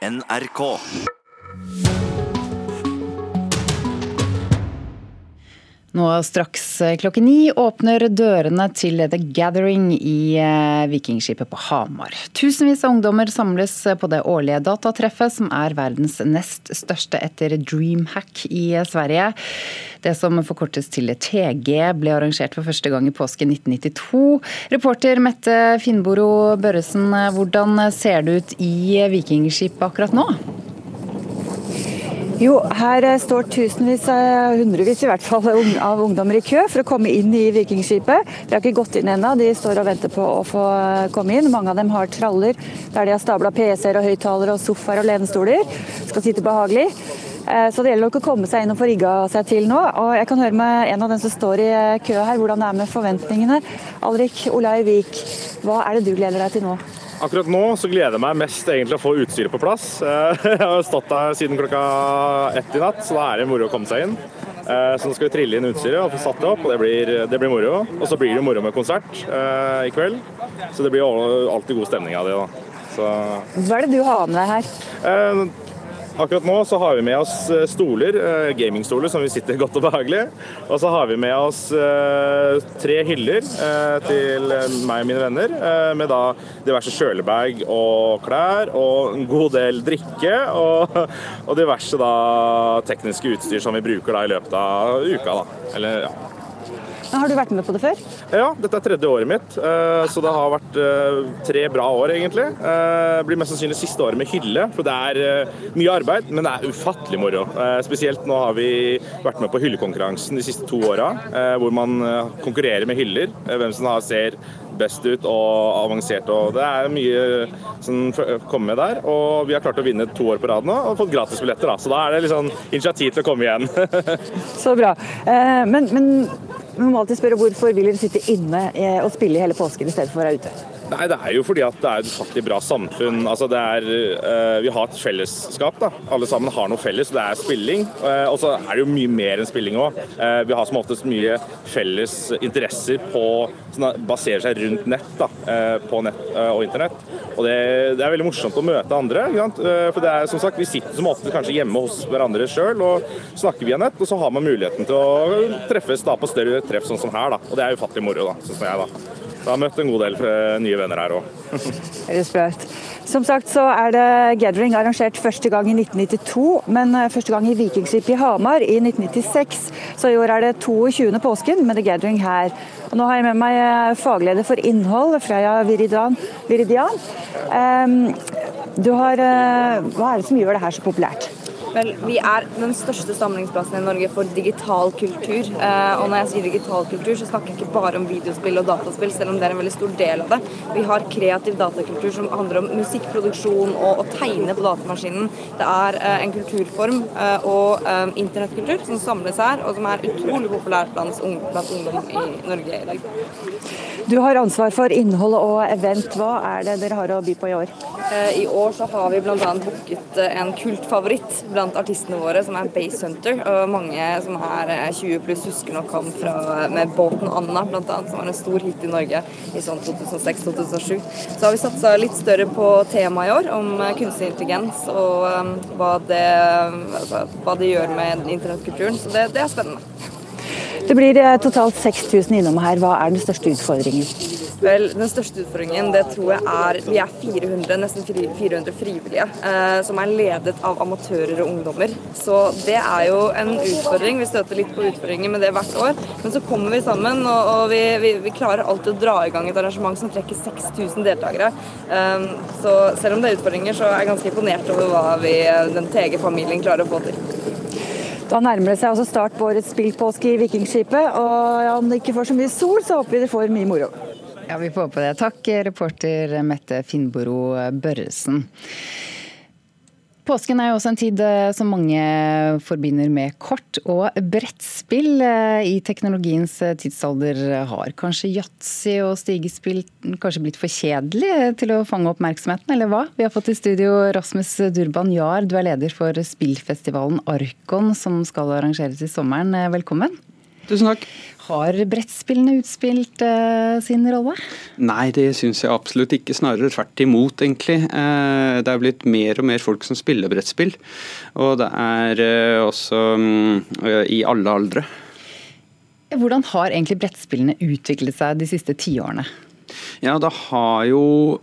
NRK. Nå straks klokken ni åpner dørene til The Gathering i eh, Vikingskipet på Hamar. Tusenvis av ungdommer samles på det årlige datatreffet, som er verdens nest største etter Dreamhack i Sverige. Det som forkortes til TG, ble arrangert for første gang i påsken 1992. Reporter Mette Finnboro Børresen, hvordan ser det ut i Vikingskipet akkurat nå? Jo, her eh, står tusenvis, eh, hundrevis i hvert fall, av ungdommer i kø for å komme inn i Vikingskipet. De har ikke gått inn ennå, de står og venter på å få eh, komme inn. Mange av dem har traller der de har stabla PC-er og høyttalere og sofaer og lenestoler. Skal sitte behagelig. Så det gjelder nok å komme seg inn og få rigga seg til nå. Og jeg kan høre med en av dem som står i kø her, hvordan det er med forventningene. Alrik Olai Vik, hva er det du gleder deg til nå? Akkurat nå så gleder jeg meg mest egentlig å få utstyret på plass. Jeg har stått der siden klokka ett i natt, så da er det moro å komme seg inn. Så nå skal vi trille inn utstyret og få satt det opp, og det blir, det blir moro. Og så blir det moro med konsert eh, i kveld. Så det blir alltid god stemning av det. da. Så... Hva er det du har med deg her? Akkurat nå så har vi med oss eh, stoler, eh, gamingstoler som vi sitter godt og behagelig. Og så har vi med oss eh, tre hyller til meg og mine venner, med da diverse kjølebag og klær og en god del drikke og, og diverse da tekniske utstyr som vi bruker da i løpet av uka. da. Eller ja. Har du vært med på det før? Ja, dette er tredje året mitt. Eh, så det har vært eh, tre bra år, egentlig. Det eh, blir mest sannsynlig siste året med hylle, for det er mye arbeid, men det er ufattelig moro. Spesielt nå har vi vært med på hyllekonkurransen de siste to åra, hvor man konkurrerer med hyller. Hvem som ser best ut og avansert. og Det er mye som kommer med der. Og vi har klart å vinne to år på rad nå og fått gratisbilletter. Så da er det liksom initiativ til å komme igjen. Så bra. Men, men man må alltid spørre hvorfor vil dere sitte inne eh, og spille hele påsken i stedet for å være ute? Nei, Det er jo fordi at det er et fattig bra samfunn. Altså er, uh, vi har et fellesskap. da. Alle sammen har noe felles. Det er spilling. Uh, og så er det jo mye mer enn spilling òg. Uh, vi har som oftest mye felles interesser på, som baserer seg rundt nett. da, På nett og internett. Og det, det, er veldig morsomt å møte andre. For det er som sagt, Vi sitter som oftest kanskje hjemme hos hverandre sjøl og snakker via nett. Og så har man muligheten til å treffes da på større treff sånn som her. da. Og det er ufattelig moro, da, syns jeg. da. Jeg har møtt en god del nye venner her òg. Som sagt så er det Gathering arrangert første gang i 1992, men eh, første gang i Vikingskipet i Hamar i 1996. Så i år er det 22. påsken med The Gathering her. Og nå har jeg med meg eh, fagleder for innhold, Freya Viridian. Viridian. Um, har, uh, hva er det som gjør det her så populært? Vel, Vi er den største samlingsplassen i Norge for digital kultur. Eh, og når jeg sier digital kultur, så snakker jeg ikke bare om videospill og dataspill, selv om det er en veldig stor del av det. Vi har kreativ datakultur som handler om musikkproduksjon og å tegne på datamaskinen. Det er eh, en kulturform eh, og internettkultur som samles her, og som er utrolig populært blant ungdom i Norge i dag. Du har ansvar for innhold og event. Hva er det dere har å by på i år? I år så har vi bl.a. booket en kultfavoritt blant artistene våre, som er Base Hunter. Og mange som er 20 eh, pluss husker nok ham fra, med båten Anna, bl.a., som var en stor hit i Norge i sånn 2006-2007. Så har vi satsa litt større på temaet i år, om eh, kunstig intelligens og hva, det, altså, hva, det, gjør med internettkulturen. Så det, det er spennende. Det blir totalt 6000 innom her. Hva er den største utfordringen? Vel, Den største utfordringen det tror jeg er Vi er 400, nesten 400 frivillige eh, som er ledet av amatører og ungdommer. Så det er jo en utfordring. Vi støter litt på utfordringer med det hvert år. Men så kommer vi sammen, og, og vi, vi, vi, klarer alltid å dra i gang et arrangement som trekker 6000 deltakere. Eh, så selv om det er utfordringer, så er jeg ganske imponert over hva vi, den TG-familien klarer å få til. Da nærmer det seg altså start på årets spillpåske i Vikingskipet. Og om det ikke får så mye sol, så håper vi det får mye moro. Ja, vi får håpe det. Takk, reporter Mette Finnboro Børresen. Påsken er jo også en tid eh, som mange forbinder med kort og brettspill. Eh, I teknologiens eh, tidsalder har kanskje yatzy og stigespill kanskje blitt for kjedelig til å fange oppmerksomheten, eller hva? Vi har fått i studio Rasmus Durban Jahr, du er leder for spillfestivalen Arkon som skal arrangeres i sommeren. Velkommen. Tusen takk. Har brettspillene utspilt uh, sin rolle? Nei, det syns jeg absolutt ikke. Snarere tvert imot, egentlig. Uh, det er blitt mer og mer folk som spiller brettspill. Og det er uh, også um, i alle aldre. Hvordan har egentlig brettspillene utviklet seg de siste tiårene? Ja, det har jo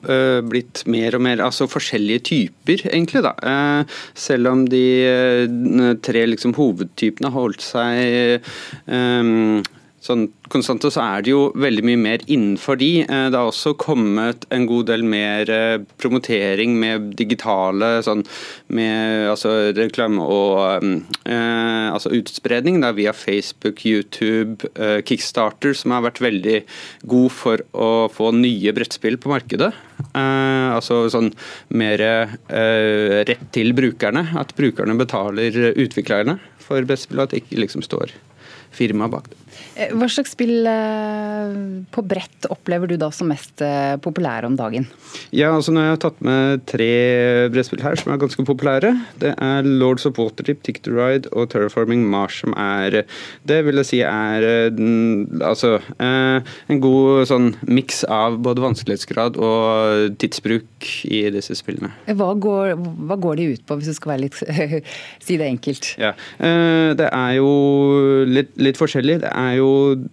uh, blitt mer og mer altså forskjellige typer, egentlig. da. Uh, selv om de uh, tre liksom, hovedtypene har holdt seg um, sånn konstant, så er det jo veldig mye mer innenfor de. Eh, det har også kommet en god del mer eh, promotering med digitale sånn, med altså, reklame og eh, altså utspredning da, via Facebook, YouTube, eh, Kickstarter, som har vært veldig god for å få nye brettspill på markedet. Eh, altså sånn mer eh, rett til brukerne. At brukerne betaler utviklerne for brettspill, og at det ikke liksom står firma bak det. Eh, hva slags spill eh, på brett opplever du da som mest eh, populære om dagen? Ja, altså Nå har jeg tatt med tre brettspill her som er ganske populære. Det er Lords of Waterdeep, Tick to Ride og Terraforming Mars som er Det vil jeg si er altså en god sånn miks av både vanskelighetsgrad og tidsbruk i disse spillene. Hva går, hva går de ut på, hvis du skal være litt si det enkelt? Ja, Det er jo litt, litt forskjellig. Det er jo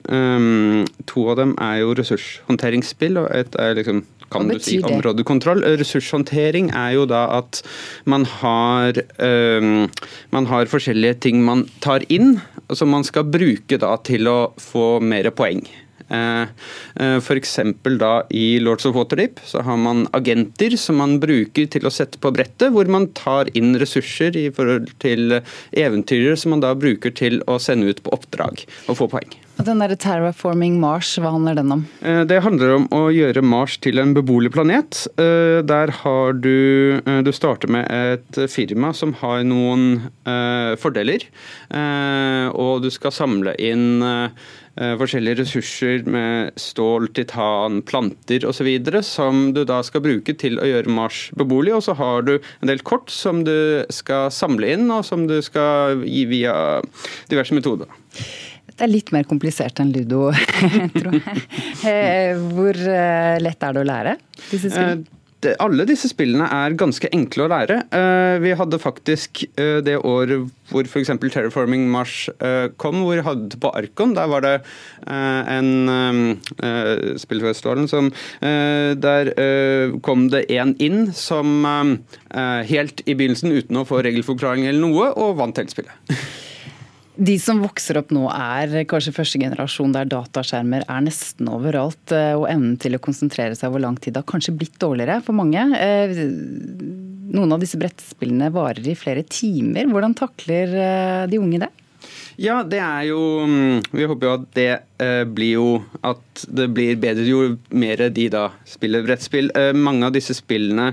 um, To av dem er jo ressurshåndteringsspill, og et er liksom kan du si områdekontroll. Ressurshåndtering er jo da at man har, um, man har forskjellige ting man tar inn, som man skal bruke da til å få mer poeng. Eh, eh, F.eks. da i Lords of Waterdeep så har man agenter som man bruker til å sette på brettet, hvor man tar inn ressurser i forhold til eventyrere som man da bruker til å sende ut på oppdrag og få poeng. Og den der Terraforming Mars, hva handler den om? Eh, det handler om å gjøre Mars til en beboelig planet. Der har du Du starter med et firma som har noen fordeler, og du skal samle inn Eh, forskjellige ressurser med stål, titan, planter osv. som du da skal bruke til å gjøre Mars beboelig. Og så har du en del kort som du skal samle inn, og som du skal gi via diverse metoder. Det er litt mer komplisert enn ludo, tror jeg. Eh, hvor eh, lett er det å lære disse spillene? alle disse spillene er ganske enkle å lære. Eh, vi hadde faktisk eh, det året hvor f.eks. Terraforming Mars eh, kom, hvor vi hadde på Arkon. Der var det en spillfestivalen som Der kom det en inn som helt i begynnelsen, uten å få regelforklaring eller noe, og vant hele spillet. De som vokser opp nå er kanskje første generasjon der dataskjermer er nesten overalt. Eh, og evnen til å konsentrere seg over lang tid har kanskje blitt dårligere for mange. Eh, noen av disse brettspillene varer i flere timer. Hvordan takler eh, de unge det? Ja, det er jo mm, Vi håper jo at det blir jo at det blir bedre jo mer de da spiller brettspill. mange av disse spillene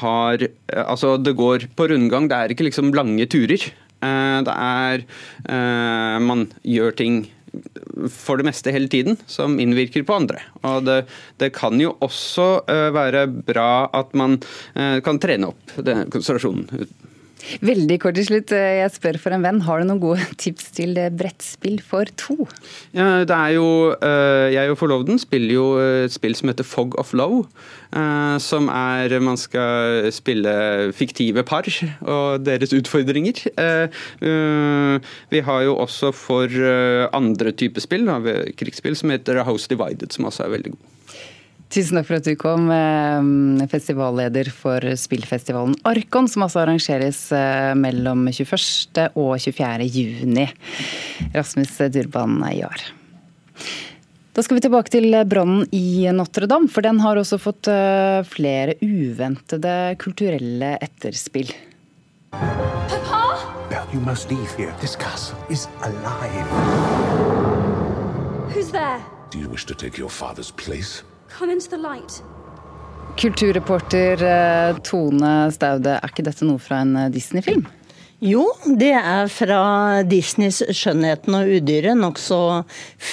har Altså, det går på rundgang. Det er ikke liksom lange turer. Eh, det er eh, Man gjør ting for det meste hele tiden, som innvirker på andre. Og det, det kan jo også eh, være bra at man kan trene opp konsentrasjonen Veldig kort til slutt. Jeg spør for en venn. Har du noen gode tips til brettspill for to? Ja, det er jo eh, Jeg og forloveden spiller jo et spill som heter Fog of Love. Eh, som er Man skal spille fiktive par og deres utfordringer. Eh, vi har jo også for andre typer spill, krigsspill, som heter House Divided, som også er veldig god. Tusen takk for at du kom, eh, festivalleder for spillfestivalen Arkon, som altså arrangeres eh, mellom 21. og 24. juni. Rasmus Durban Jahr. Da skal vi tilbake til brannen i Notre-Dame, for den har også fått eh, flere uventede kulturelle etterspill. Papa? Belle, you must leave here. This castle is alive. Who's there? Do you wish to take your father's place? Kulturreporter eh, Tone Staude, er ikke dette noe fra en eh, Disney-film? Jo, det er fra Disneys 'Skjønnheten og udyret'. Nokså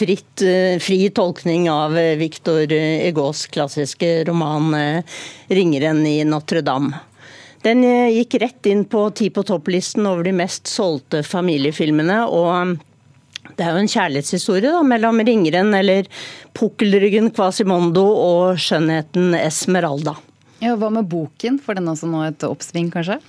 eh, fri tolkning av Victor Egaas klassiske roman 'Ringeren i Notre-Dame'. Den gikk rett inn på ti på topp-listen over de mest solgte familiefilmene, og Det er jo en kjærlighetshistorie da, mellom ringeren eller pukkelryggen Quasimondo og skjønnheten Esmeralda. Ja, Hva med boken? Får den også nå et oppsving, kanskje?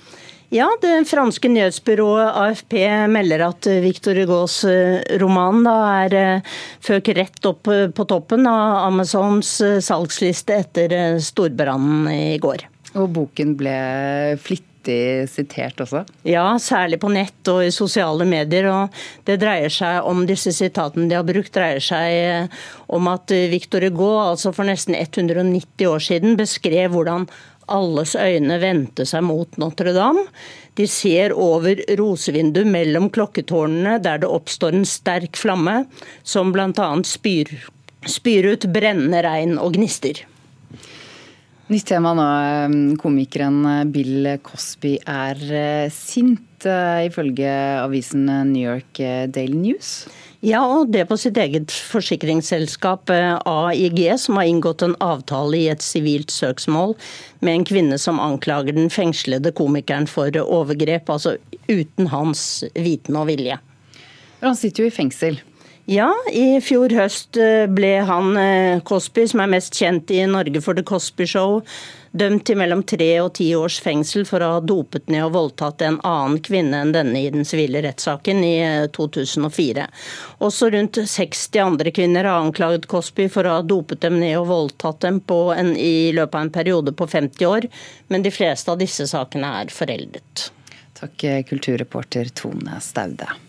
Ja, det franske nyhetsbyrået AFP melder at Victor Hugos eh, roman da er eh, føk rett opp eh, på toppen av Amazons salgsliste etter storbrannen i går. Og boken ble flittig sitert også? Ja, særlig på nett og i sosiale medier. og Det dreier seg om disse sitatene de har brukt, dreier seg om at Victor Hugo altså for nesten 190 år siden beskrev hvordan alles øyne vendte seg mot Notre-Dame. De ser over rosevinduet mellom klokketårnene der det oppstår en sterk flamme, som bl.a. Spyr, spyr ut brennende regn og gnister. Nytt tema nå. Komikeren Bill Cosby er eh, sint, eh, ifølge avisen New York eh, Daily News. Ja, og det på sitt eget forsikringsselskap eh, AIG, som har inngått en avtale i et sivilt søksmål med en kvinne som anklager den fengslede komikeren for overgrep, altså uten hans viten og vilje. Han sitter jo i fengsel. Ja, i fjor høst eh, ble han eh, Cosby, som er mest kjent i Norge for The Cosby Show, dømt til mellom tre og ti års fengsel for å ha dopet ned og voldtatt en annen kvinne enn denne i den sivile rettssaken i 2004. Eh, Også rundt 60 andre kvinner har anklaget Cosby for å ha dopet dem ned og voldtatt dem en, i løpet av en periode på 50 år, men de fleste av disse sakene er foreldet. Takk, kulturreporter Tone Staude.